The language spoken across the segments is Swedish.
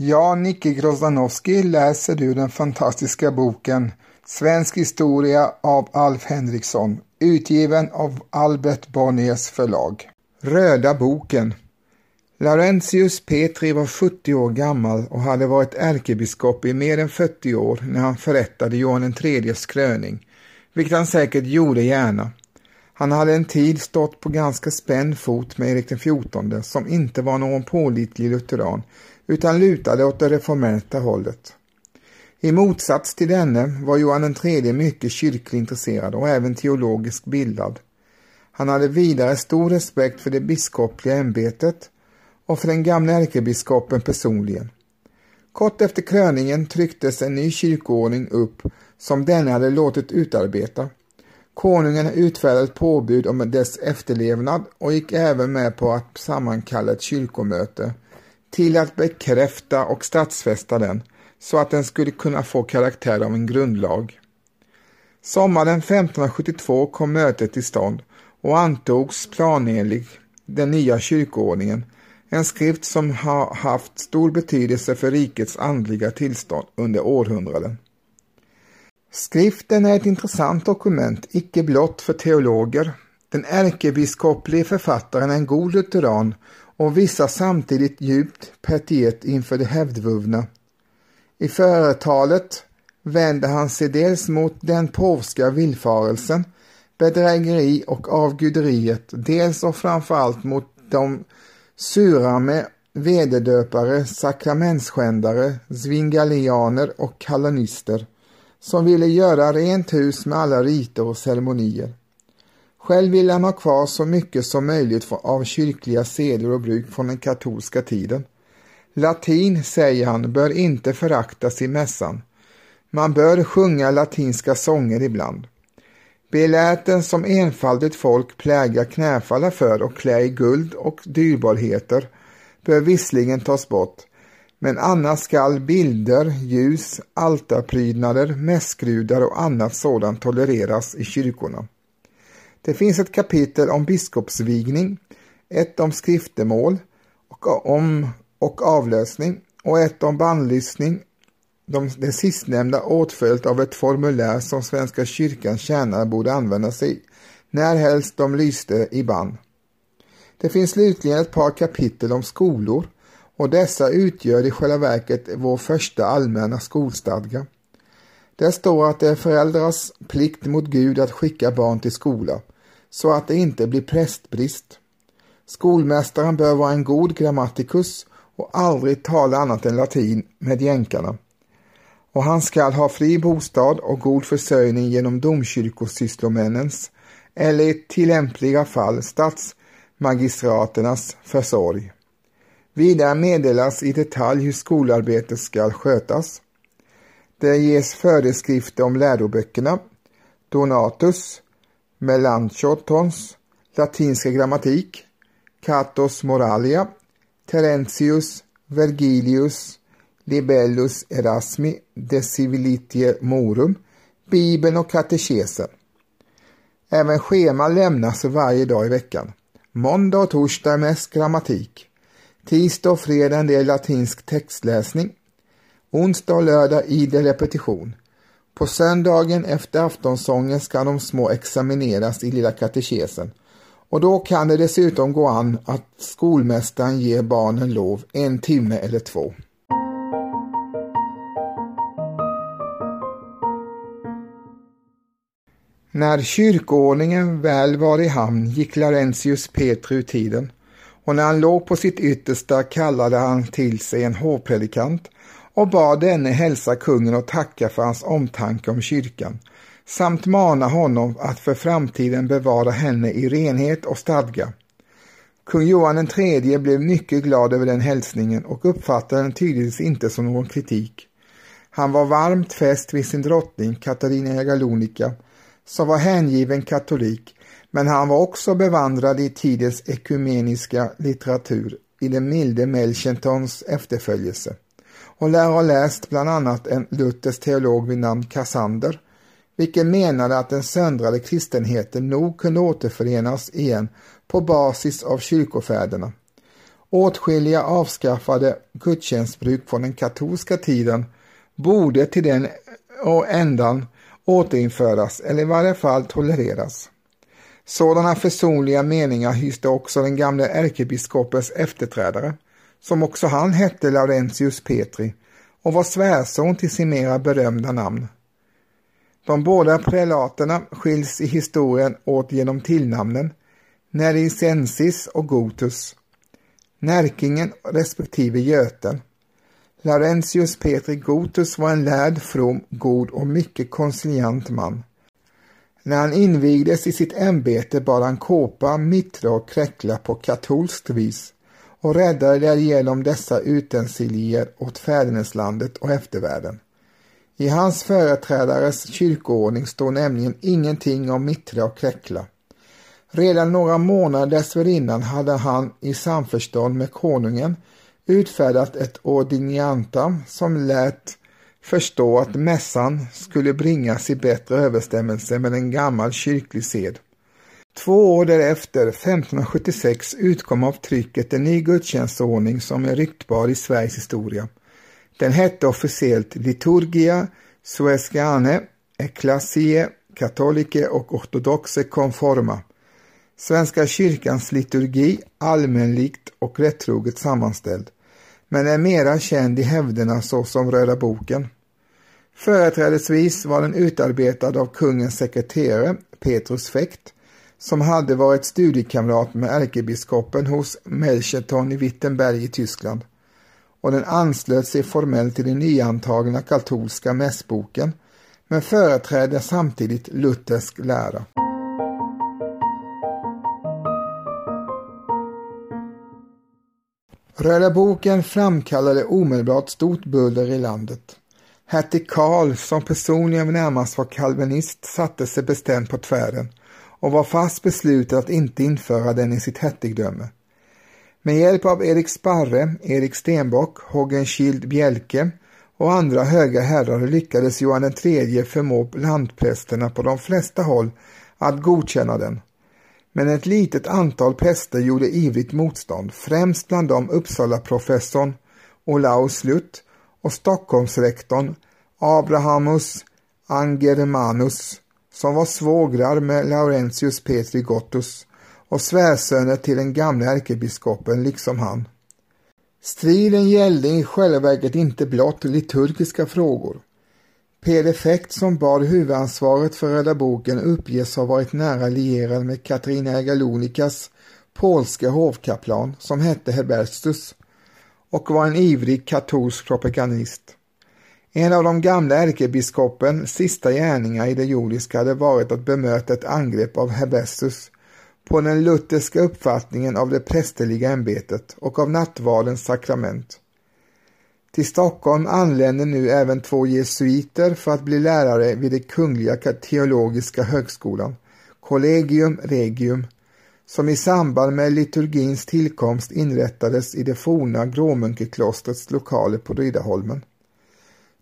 Ja, Nicke Grozdanowski läser du den fantastiska boken Svensk historia av Alf Henriksson, utgiven av Albert Bonniers förlag. Röda boken Laurentius Petri var 70 år gammal och hade varit ärkebiskop i mer än 40 år när han förrättade Johan IIIs kröning, vilket han säkert gjorde gärna. Han hade en tid stått på ganska spänd fot med Erik XIV som inte var någon pålitlig lutheran utan lutade åt det reformerta hållet. I motsats till denne var Johan III mycket kyrkligt intresserad och även teologiskt bildad. Han hade vidare stor respekt för det biskopliga ämbetet och för den gamla ärkebiskopen personligen. Kort efter kröningen trycktes en ny kyrkoordning upp som denne hade låtit utarbeta. Konungen utfärdade ett påbud om dess efterlevnad och gick även med på att sammankalla ett kyrkomöte till att bekräfta och statsfästa den så att den skulle kunna få karaktär av en grundlag. Sommaren 1572 kom mötet till stånd och antogs planenligt den nya kyrkoordningen, en skrift som har haft stor betydelse för rikets andliga tillstånd under århundraden. Skriften är ett intressant dokument, icke blott för teologer. Den ärkebiskoplige författaren är en god lutheran och visar samtidigt djupt pietet inför det hävdvunna. I företalet vänder han sig dels mot den påvska villfarelsen, bedrägeri och avguderiet, dels och framförallt mot de sura med vederdöpare, sakramentsskändare, svingalianer och kalanister som ville göra rent hus med alla riter och ceremonier. Själv ville han ha kvar så mycket som möjligt av kyrkliga seder och bruk från den katolska tiden. Latin, säger han, bör inte föraktas i mässan. Man bör sjunga latinska sånger ibland. Beläten som enfaldigt folk plägar knäfalla för och klä i guld och dyrbarheter bör visserligen tas bort, men annars skall bilder, ljus, altarprydnader, mässgrudar och annat sådant tolereras i kyrkorna. Det finns ett kapitel om biskopsvigning, ett om skriftemål och, om, och avlösning och ett om bannlysning. De, det sistnämnda åtföljt av ett formulär som Svenska kyrkans tjänare borde använda sig närhelst de lyste i bann. Det finns slutligen ett par kapitel om skolor och dessa utgör i själva verket vår första allmänna skolstadga. Där står att det är föräldrars plikt mot Gud att skicka barn till skola, så att det inte blir prästbrist. Skolmästaren bör vara en god grammatikus och aldrig tala annat än latin med jänkarna. Och han skall ha fri bostad och god försörjning genom domkyrkosysslomännens eller i tillämpliga fall statsmagistraternas försorg. Vidare meddelas i detalj hur skolarbetet skall skötas. Det ges föreskrifter om läroböckerna, Donatus, Melanchthons latinska grammatik, Catos Moralia, Terentius, Vergilius, Libellus Erasmi, De Civilitie Morum, Bibeln och katekesen. Även schema lämnas varje dag i veckan. Måndag och torsdag mest grammatik. Tisdag och fredag en del latinsk textläsning. Onsdag och lördag idel repetition. På söndagen efter aftonsången ska de små examineras i Lilla katekesen och då kan det dessutom gå an att skolmästaren ger barnen lov en timme eller två. När kyrkoordningen väl var i hamn gick Laurentius Petri ur tiden och när han låg på sitt yttersta kallade han till sig en hovpredikant och bad denne hälsa kungen och tacka för hans omtanke om kyrkan samt mana honom att för framtiden bevara henne i renhet och stadga. Kung Johan III blev mycket glad över den hälsningen och uppfattade den tydligtvis inte som någon kritik. Han var varmt fäst vid sin drottning Katarina Jagalonika som var hängiven katolik men han var också bevandrad i tidens ekumeniska litteratur i den milde Melchentons efterföljelse och lär ha läst bland annat en Luthers teolog vid namn Kassander, vilken menade att den söndrade kristenheten nog kunde återförenas igen på basis av kyrkofäderna Åtskilliga avskaffade gudstjänstbruk från den katolska tiden borde till den ändan återinföras eller i varje fall tolereras. Sådana försonliga meningar hyste också den gamle ärkebiskopens efterträdare, som också han hette Laurentius Petri och var svärson till sin mera berömda namn. De båda prelaterna skiljs i historien åt genom tillnamnen Nericensis och Gotus, Närkingen respektive Göten. Laurentius Petri Gotus var en lärd, from, god och mycket konsiliant man. När han invigdes i sitt ämbete bar han kåpa, mitra och kräckla på katolskt vis och räddade därigenom dessa utensilier åt fäderneslandet och eftervärlden. I hans företrädares kyrkoordning står nämligen ingenting om mittra och kräckla. Redan några månader dessförinnan hade han i samförstånd med konungen utfärdat ett ordiniantam som lät förstå att mässan skulle bringas i bättre överstämmelse med en gammal kyrklig sed. Två år därefter, 1576, utkom av trycket en ny gudstjänstordning som är ryktbar i Sveriges historia. Den hette officiellt Liturgia Suescane Ecclesiae Catholicae och Ortodoxe Conforma. Svenska kyrkans liturgi, allmänligt och rättroget sammanställd, men är mera känd i hävderna såsom Röda boken. Företrädesvis var den utarbetad av kungens sekreterare Petrus Fäkt som hade varit studiekamrat med ärkebiskopen hos Melcheton i Wittenberg i Tyskland och den anslöt sig formellt till den nyantagna katolska mässboken men företrädde samtidigt luthersk lära. Röda boken framkallade omedelbart stort buller i landet. Hertig Karl, som personligen närmast var kalvinist, satte sig bestämt på tvären och var fast besluten att inte införa den i sitt hertigdöme. Med hjälp av Erik Sparre, Erik Stenbock, Hågenskild Bjelke och andra höga herrar lyckades Johan III förmå landprästerna på de flesta håll att godkänna den. Men ett litet antal präster gjorde ivrigt motstånd, främst bland dem Uppsala-professorn Olaus Lutt och Stockholmsrektorn Abrahamus Angermanus som var svågrar med Laurentius Petri Gottus och svärsöner till den gamle ärkebiskopen liksom han. Striden gällde i själva verket inte blott liturgiska frågor. Peder Fäkt som bar huvudansvaret för Röda boken uppges ha varit nära lierad med Katarina Galonikas polska hovkaplan som hette Heberstus och var en ivrig katolsk propagandist. En av de gamla ärkebiskopens sista gärningar i det jordiska hade varit att bemöta ett angrepp av Hebestus på den lutherska uppfattningen av det prästerliga ämbetet och av nattvardens sakrament. Till Stockholm anländer nu även två jesuiter för att bli lärare vid det Kungliga teologiska högskolan, Collegium Regium, som i samband med liturgins tillkomst inrättades i det forna Gråmunkeklostrets lokaler på Riddarholmen.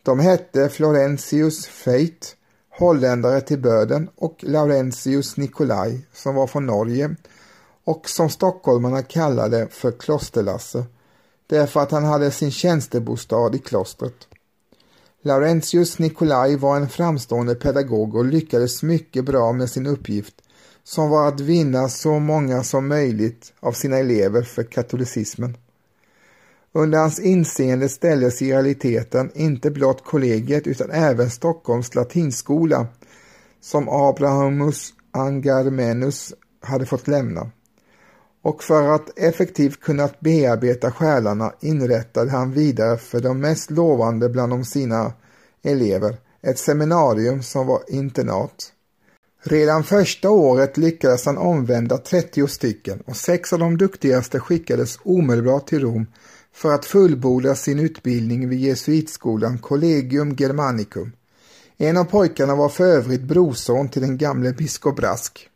De hette Florentius Feit, holländare till böden, och Laurentius Nikolaj, som var från Norge och som stockholmarna kallade för Klosterlasse därför att han hade sin tjänstebostad i klostret. Laurentius Nikolaj var en framstående pedagog och lyckades mycket bra med sin uppgift som var att vinna så många som möjligt av sina elever för katolicismen. Under hans inseende ställdes i realiteten inte blott kollegiet utan även Stockholms latinskola som Abrahamus Angarmenus hade fått lämna och för att effektivt kunna bearbeta själarna inrättade han vidare för de mest lovande bland de sina elever ett seminarium som var internat. Redan första året lyckades han omvända 30 stycken och sex av de duktigaste skickades omedelbart till Rom för att fullborda sin utbildning vid jesuitskolan Collegium Germanicum. En av pojkarna var för övrigt brorson till den gamle biskop Brask.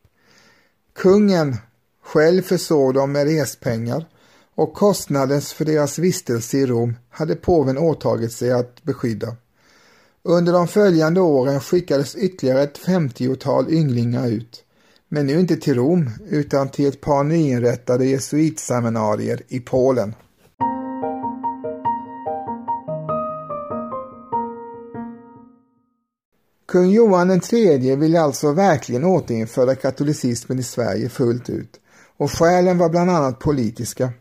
Kungen själv försåg dem med respengar och kostnaden för deras vistelse i Rom hade påven åtagit sig att beskydda. Under de följande åren skickades ytterligare ett femtiotal ynglingar ut, men nu inte till Rom utan till ett par nyinrättade jesuitseminarier i Polen. Kung Johan III ville alltså verkligen återinföra katolicismen i Sverige fullt ut och skälen var bland annat politiska.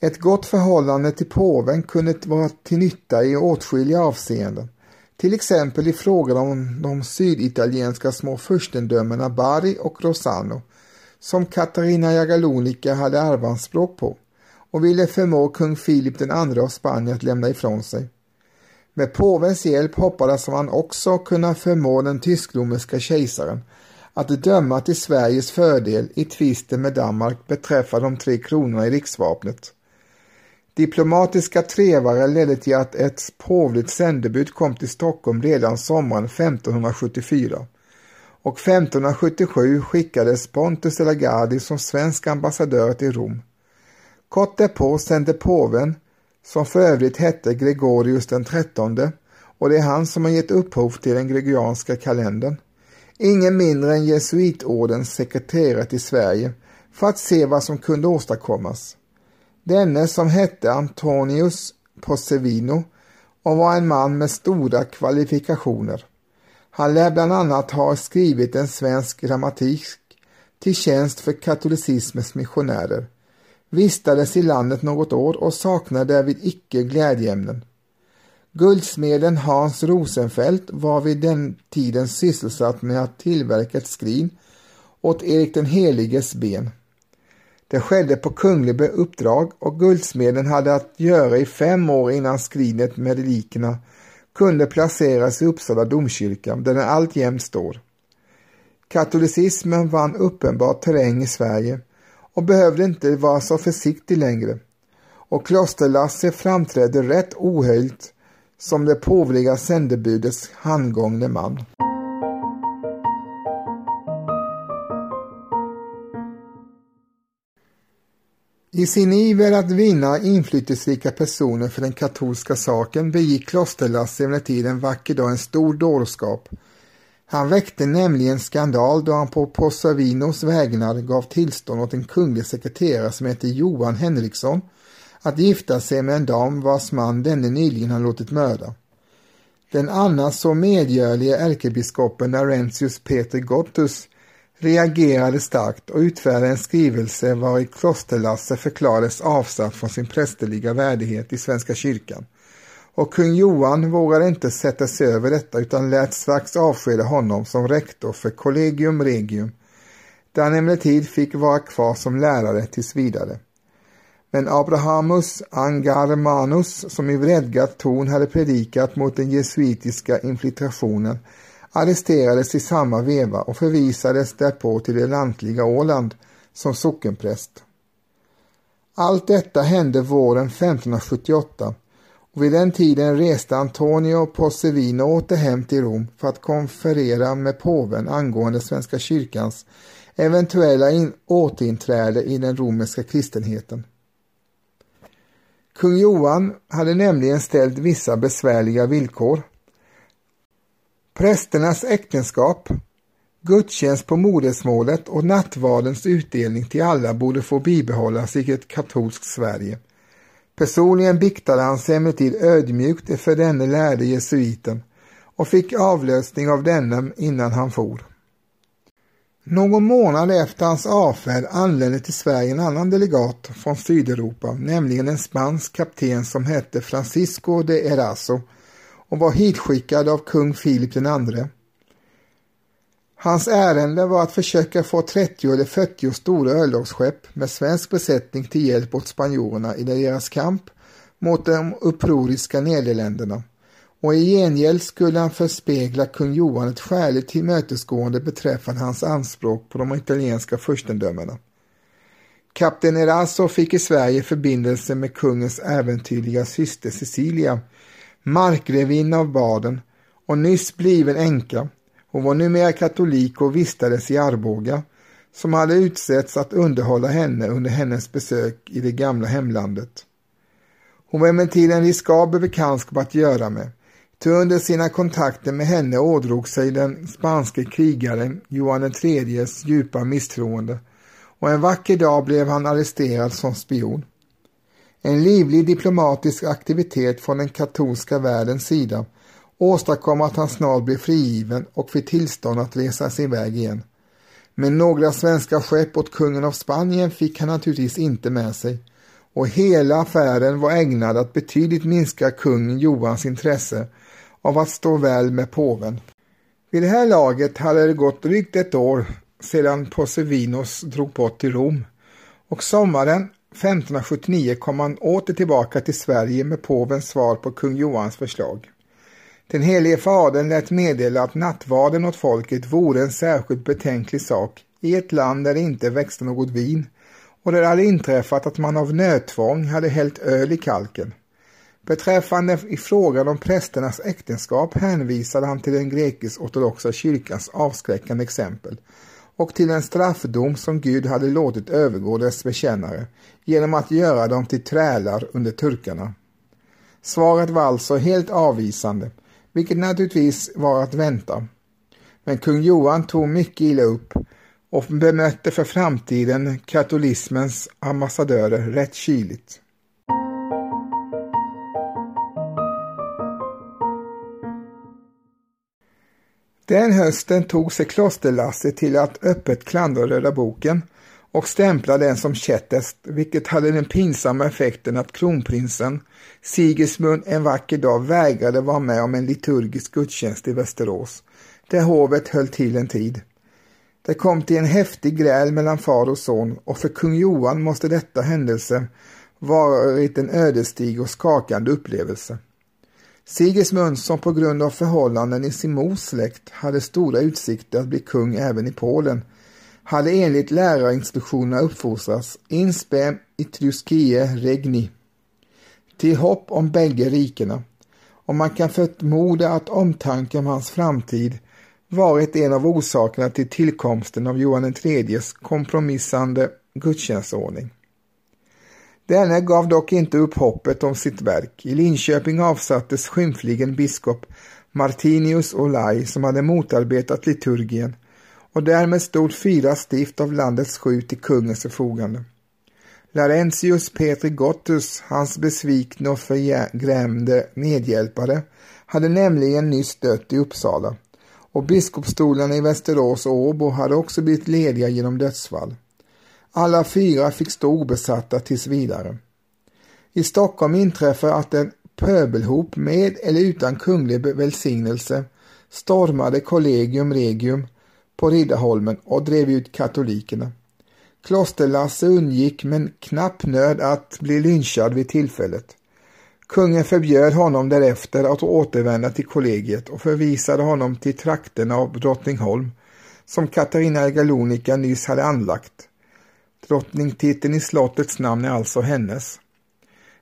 Ett gott förhållande till påven kunde vara till nytta i åtskilliga avseenden. Till exempel i frågan om de syditalienska små furstendömena Bari och Rossano som Katarina Jagalonica hade arvanspråk på och ville förmå kung Filip II av Spanien att lämna ifrån sig. Med påvens hjälp hoppades man också kunna förmå den tysk-romerska kejsaren att döma till Sveriges fördel i tvisten med Danmark beträffande de tre kronorna i riksvapnet. Diplomatiska trevare ledde till att ett påvligt sändebud kom till Stockholm redan sommaren 1574 och 1577 skickades Pontus de la Gardie som svensk ambassadör till Rom. Kort därpå sände påven, som för övrigt hette Gregorius den trettonde och det är han som har gett upphov till den gregorianska kalendern, ingen mindre än jesuitordens sekreterare till Sverige för att se vad som kunde åstadkommas. Denne som hette Antonius Possevino och var en man med stora kvalifikationer. Han lär bland annat ha skrivit en svensk grammatik till tjänst för katolicismens missionärer, vistades i landet något år och saknade därvid icke glädjeämnen. Guldsmeden Hans Rosenfeldt var vid den tiden sysselsatt med att tillverka ett skrin åt Erik den heliges ben. Det skedde på kunglig uppdrag och guldsmeden hade att göra i fem år innan skrinet med relikerna kunde placeras i Uppsala domkyrka där den alltjämt står. Katolicismen vann uppenbar terräng i Sverige och behövde inte vara så försiktig längre och klosterlasse framträdde rätt ohöljt som det påvliga sändebudets handgångne man. I sin iver att vinna inflytelserika personer för den katolska saken begick Klosterlasse emellertid en vacker dag en stor dårskap. Han väckte nämligen skandal då han på Possavinos vägnar gav tillstånd åt en kunglig sekreterare som hette Johan Henriksson att gifta sig med en dam vars man denne nyligen har låtit mörda. Den annars så medgörlige ärkebiskopen Arentius Peter Gottus reagerade starkt och utfärdade en skrivelse vari Klosterlasse förklarades avsatt från sin prästerliga värdighet i Svenska kyrkan. Och kung Johan vågade inte sätta sig över detta utan lät strax avskeda honom som rektor för Collegium Regium, där han emellertid fick vara kvar som lärare tills vidare. Men Abrahamus Angarmanus, som i vredgat ton hade predikat mot den jesuitiska infiltrationen, arresterades i samma veva och förvisades därpå till det lantliga Åland som sockenpräst. Allt detta hände våren 1578 och vid den tiden reste Antonio Possevino åter hem till Rom för att konferera med påven angående Svenska kyrkans eventuella in återinträde i den romerska kristenheten. Kung Johan hade nämligen ställt vissa besvärliga villkor. Prästernas äktenskap, gudstjänst på modersmålet och nattvardens utdelning till alla borde få bibehållas i ett katolskt Sverige. Personligen biktade han sig emellertid ödmjukt för denne lärde jesuiten och fick avlösning av denne innan han for. Någon månad efter hans avfärd anlände till Sverige en annan delegat från Sydeuropa, nämligen en spansk kapten som hette Francisco de Eraso och var hitskickad av kung Filip II. Hans ärende var att försöka få 30 eller 40 stora örlogsskepp med svensk besättning till hjälp åt spanjorerna i deras kamp mot de upproriska Nederländerna och i gengäld skulle han förspegla kung Johan ett skäligt tillmötesgående beträffande hans anspråk på de italienska furstendömena. Kapten Erasso fick i Sverige förbindelse med kungens äventyrliga syster Cecilia, markrevinna av Baden och nyss bliven änka. Hon var numera katolik och vistades i Arboga, som hade utsetts att underhålla henne under hennes besök i det gamla hemlandet. Hon var emellertid en riskabel bekantskap att göra med Ty under sina kontakter med henne ådrog sig den spanske krigaren Johan IIIs djupa misstroende och en vacker dag blev han arresterad som spion. En livlig diplomatisk aktivitet från den katolska världens sida åstadkom att han snart blev frigiven och fick tillstånd att resa sin väg igen. Men några svenska skepp åt kungen av Spanien fick han naturligtvis inte med sig och hela affären var ägnad att betydligt minska kung Johans intresse av att stå väl med påven. Vid det här laget hade det gått drygt ett år sedan Posevinos drog bort till Rom och sommaren 1579 kom han åter tillbaka till Sverige med påvens svar på kung Johans förslag. Den helige fadern lät meddela att nattvarden åt folket vore en särskilt betänklig sak i ett land där det inte växte något vin och där det hade inträffat att man av nödtvång hade hällt öl i kalken. Beträffande i frågan om prästernas äktenskap hänvisade han till den grekisk-ortodoxa kyrkans avskräckande exempel och till en straffdom som Gud hade låtit övergå dess bekännare genom att göra dem till trälar under turkarna. Svaret var alltså helt avvisande, vilket naturligtvis var att vänta. Men kung Johan tog mycket illa upp och bemötte för framtiden katolismens ambassadörer rätt kyligt. Den hösten tog sig klosterlasset till att öppet klandra Röda boken och stämpla den som kättest, vilket hade den pinsamma effekten att kronprinsen Sigismund en vacker dag vägrade vara med om en liturgisk gudstjänst i Västerås, där hovet höll till en tid. Det kom till en häftig gräl mellan far och son och för kung Johan måste detta händelse varit en ödesdig och skakande upplevelse. Sigismund, som på grund av förhållanden i sin mors släkt hade stora utsikter att bli kung även i Polen, hade enligt lärarinstruktionerna uppfostrats inspe Etruskie regni, till hopp om bägge rikena, och man kan förmoda att omtanken om hans framtid varit en av orsakerna till tillkomsten av Johan IIIs kompromissande gudstjänstordning. Denne gav dock inte upp hoppet om sitt verk. I Linköping avsattes skymfligen biskop Martinius Olai som hade motarbetat liturgien och därmed stod fyra stift av landets sju till kungens förfogande. Laurentius Petri Gottus, hans besvikna och förgrämde medhjälpare, hade nämligen nyss dött i Uppsala och biskopsstolarna i Västerås och Åbo hade också blivit lediga genom dödsfall. Alla fyra fick stå obesatta tills vidare. I Stockholm inträffade att en pöbelhop med eller utan kunglig välsignelse stormade Collegium Regium på Riddarholmen och drev ut katolikerna. Klosterlasse undgick med knapp nöd att bli lynchad vid tillfället. Kungen förbjöd honom därefter att återvända till kollegiet och förvisade honom till trakterna av Drottningholm som Katarina Galonica nyss hade anlagt. Drottningtiteln i slottets namn är alltså hennes.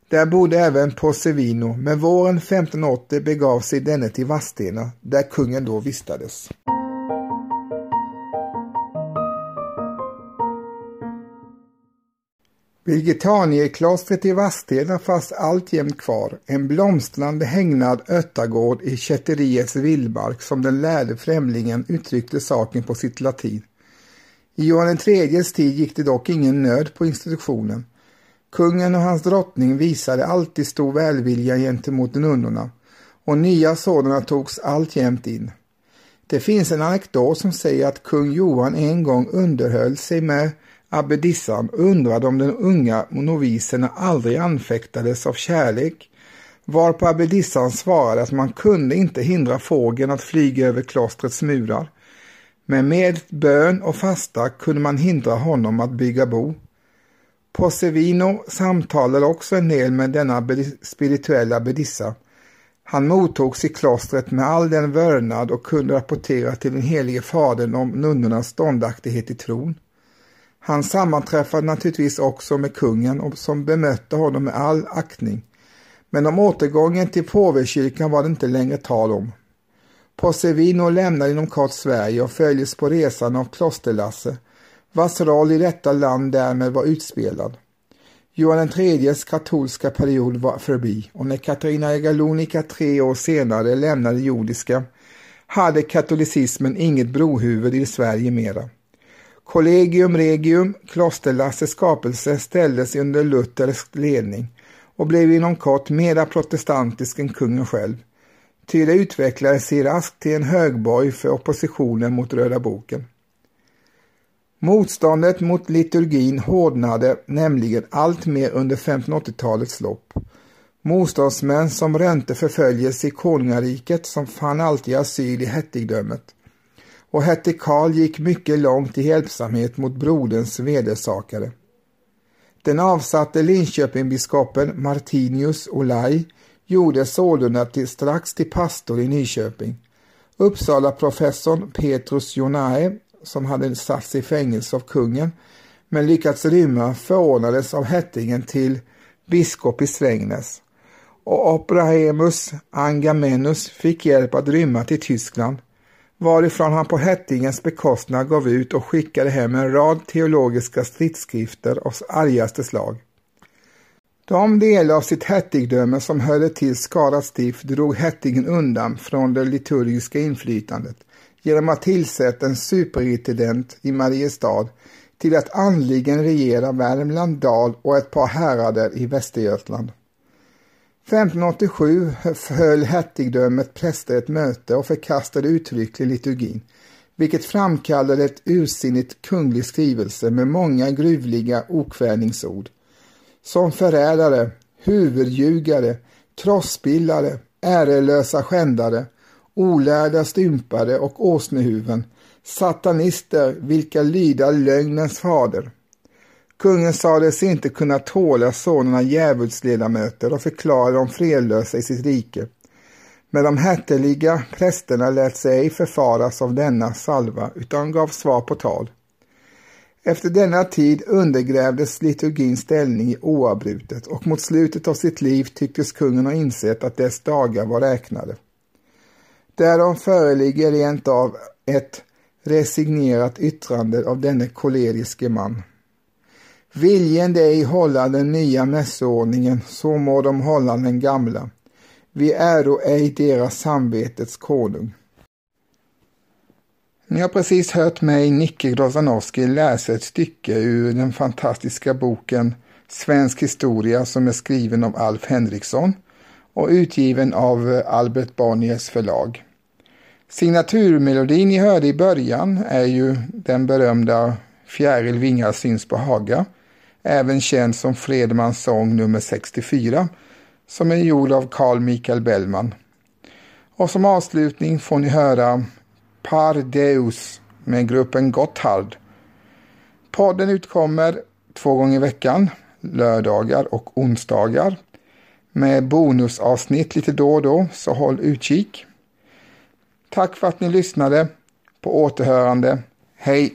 Där bodde även Possevino, men våren 1580 begav sig denne till Vadstena, där kungen då vistades. Birgitanierklostret i Vadstena fanns alltjämt kvar, en blomstrande hägnad öttagård i kätteriets vildmark som den lärde främlingen uttryckte saken på sitt latin. I Johan IIIs tid gick det dock ingen nöd på institutionen. Kungen och hans drottning visade alltid stor välvilja gentemot nunnorna och nya sådana togs alltjämt in. Det finns en anekdot som säger att kung Johan en gång underhöll sig med abbedissan och undrade om den unga novisen aldrig anfäktades av kärlek varpå abbedissan svarade att man kunde inte hindra fågeln att flyga över klostrets murar men med bön och fasta kunde man hindra honom att bygga bo. Possevino samtalade också en del med denna spirituella bedissa. Han mottogs i klostret med all den vördnad och kunde rapportera till den helige fadern om nunnornas ståndaktighet i tron. Han sammanträffade naturligtvis också med kungen och som bemötte honom med all aktning. Men om återgången till påvekyrkan var det inte längre tal om. Possevino lämnade inom kort Sverige och följdes på resan av Klosterlasse, vars roll i detta land därmed var utspelad. Johan IIIs katolska period var förbi och när Katarina Egalonika tre år senare lämnade jordiska hade katolicismen inget brohuvud i Sverige mera. Collegium Regium, klosterlassets skapelse, ställdes under luthersk ledning och blev inom kort mera protestantisk än kungen själv. Ty det utvecklades sig raskt till en högborg för oppositionen mot Röda boken. Motståndet mot liturgin hårdnade nämligen allt mer under 1580-talets lopp. Motståndsmän som rönte förföljelse i konungariket som fann alltid asyl i hertigdömet. Och hertig Karl gick mycket långt i hjälpsamhet mot broderns vedersakare. Den avsatte Linköpingbiskopen Martinius Olai gjorde sålunda till, strax till pastor i Nyköping. Uppsala professorn Petrus Jonae som hade satts i fängelse av kungen men lyckats rymma förordnades av hertigen till biskop i Strängnäs och Abrahamus Angamenus fick hjälp att rymma till Tyskland varifrån han på hertigens bekostnad gav ut och skickade hem en rad teologiska stridsskrifter av argaste slag. De delar av sitt hertigdöme som hörde till Skara stift drog hertigen undan från det liturgiska inflytandet genom att tillsätta en superintendent i Mariestad till att andligen regera Värmland, Dal och ett par härader i Västergötland. 1587 höll hertigdömet präster ett möte och förkastade uttryckligen liturgin, vilket framkallade ett ursinnigt kunglig skrivelse med många gruvliga okvädningsord. Som förrädare, huvudljugare, trossbildare, ärelösa skändare, olärda stympare och åsnehuven, satanister vilka lyda lögnens fader. Kungen sades inte kunna tåla sådana djävulsledamöter och förklarade dem fredlösa i sitt rike. Men de hertiga prästerna lät sig ej förfaras av denna salva utan gav svar på tal. Efter denna tid undergrävdes liturgins ställning oavbrutet och mot slutet av sitt liv tycktes kungen ha insett att dess dagar var räknade. Därom föreligger rent av ett resignerat yttrande av denne koleriske man. Viljen de hålla den nya mässordningen, så må de hålla den gamla. Vi äro ej deras samvetets konung. Ni har precis hört mig, Nicke Grozanowski, läsa ett stycke ur den fantastiska boken Svensk historia som är skriven av Alf Henriksson och utgiven av Albert Bonniers förlag. Signaturmelodin ni hörde i början är ju den berömda Fjäril vingar syns på Haga, även känd som Fredmans sång nummer 64, som är gjord av Carl Michael Bellman. Och som avslutning får ni höra Par Deus med gruppen Gotthard. Podden utkommer två gånger i veckan, lördagar och onsdagar, med bonusavsnitt lite då och då, så håll utkik. Tack för att ni lyssnade. På återhörande. Hej!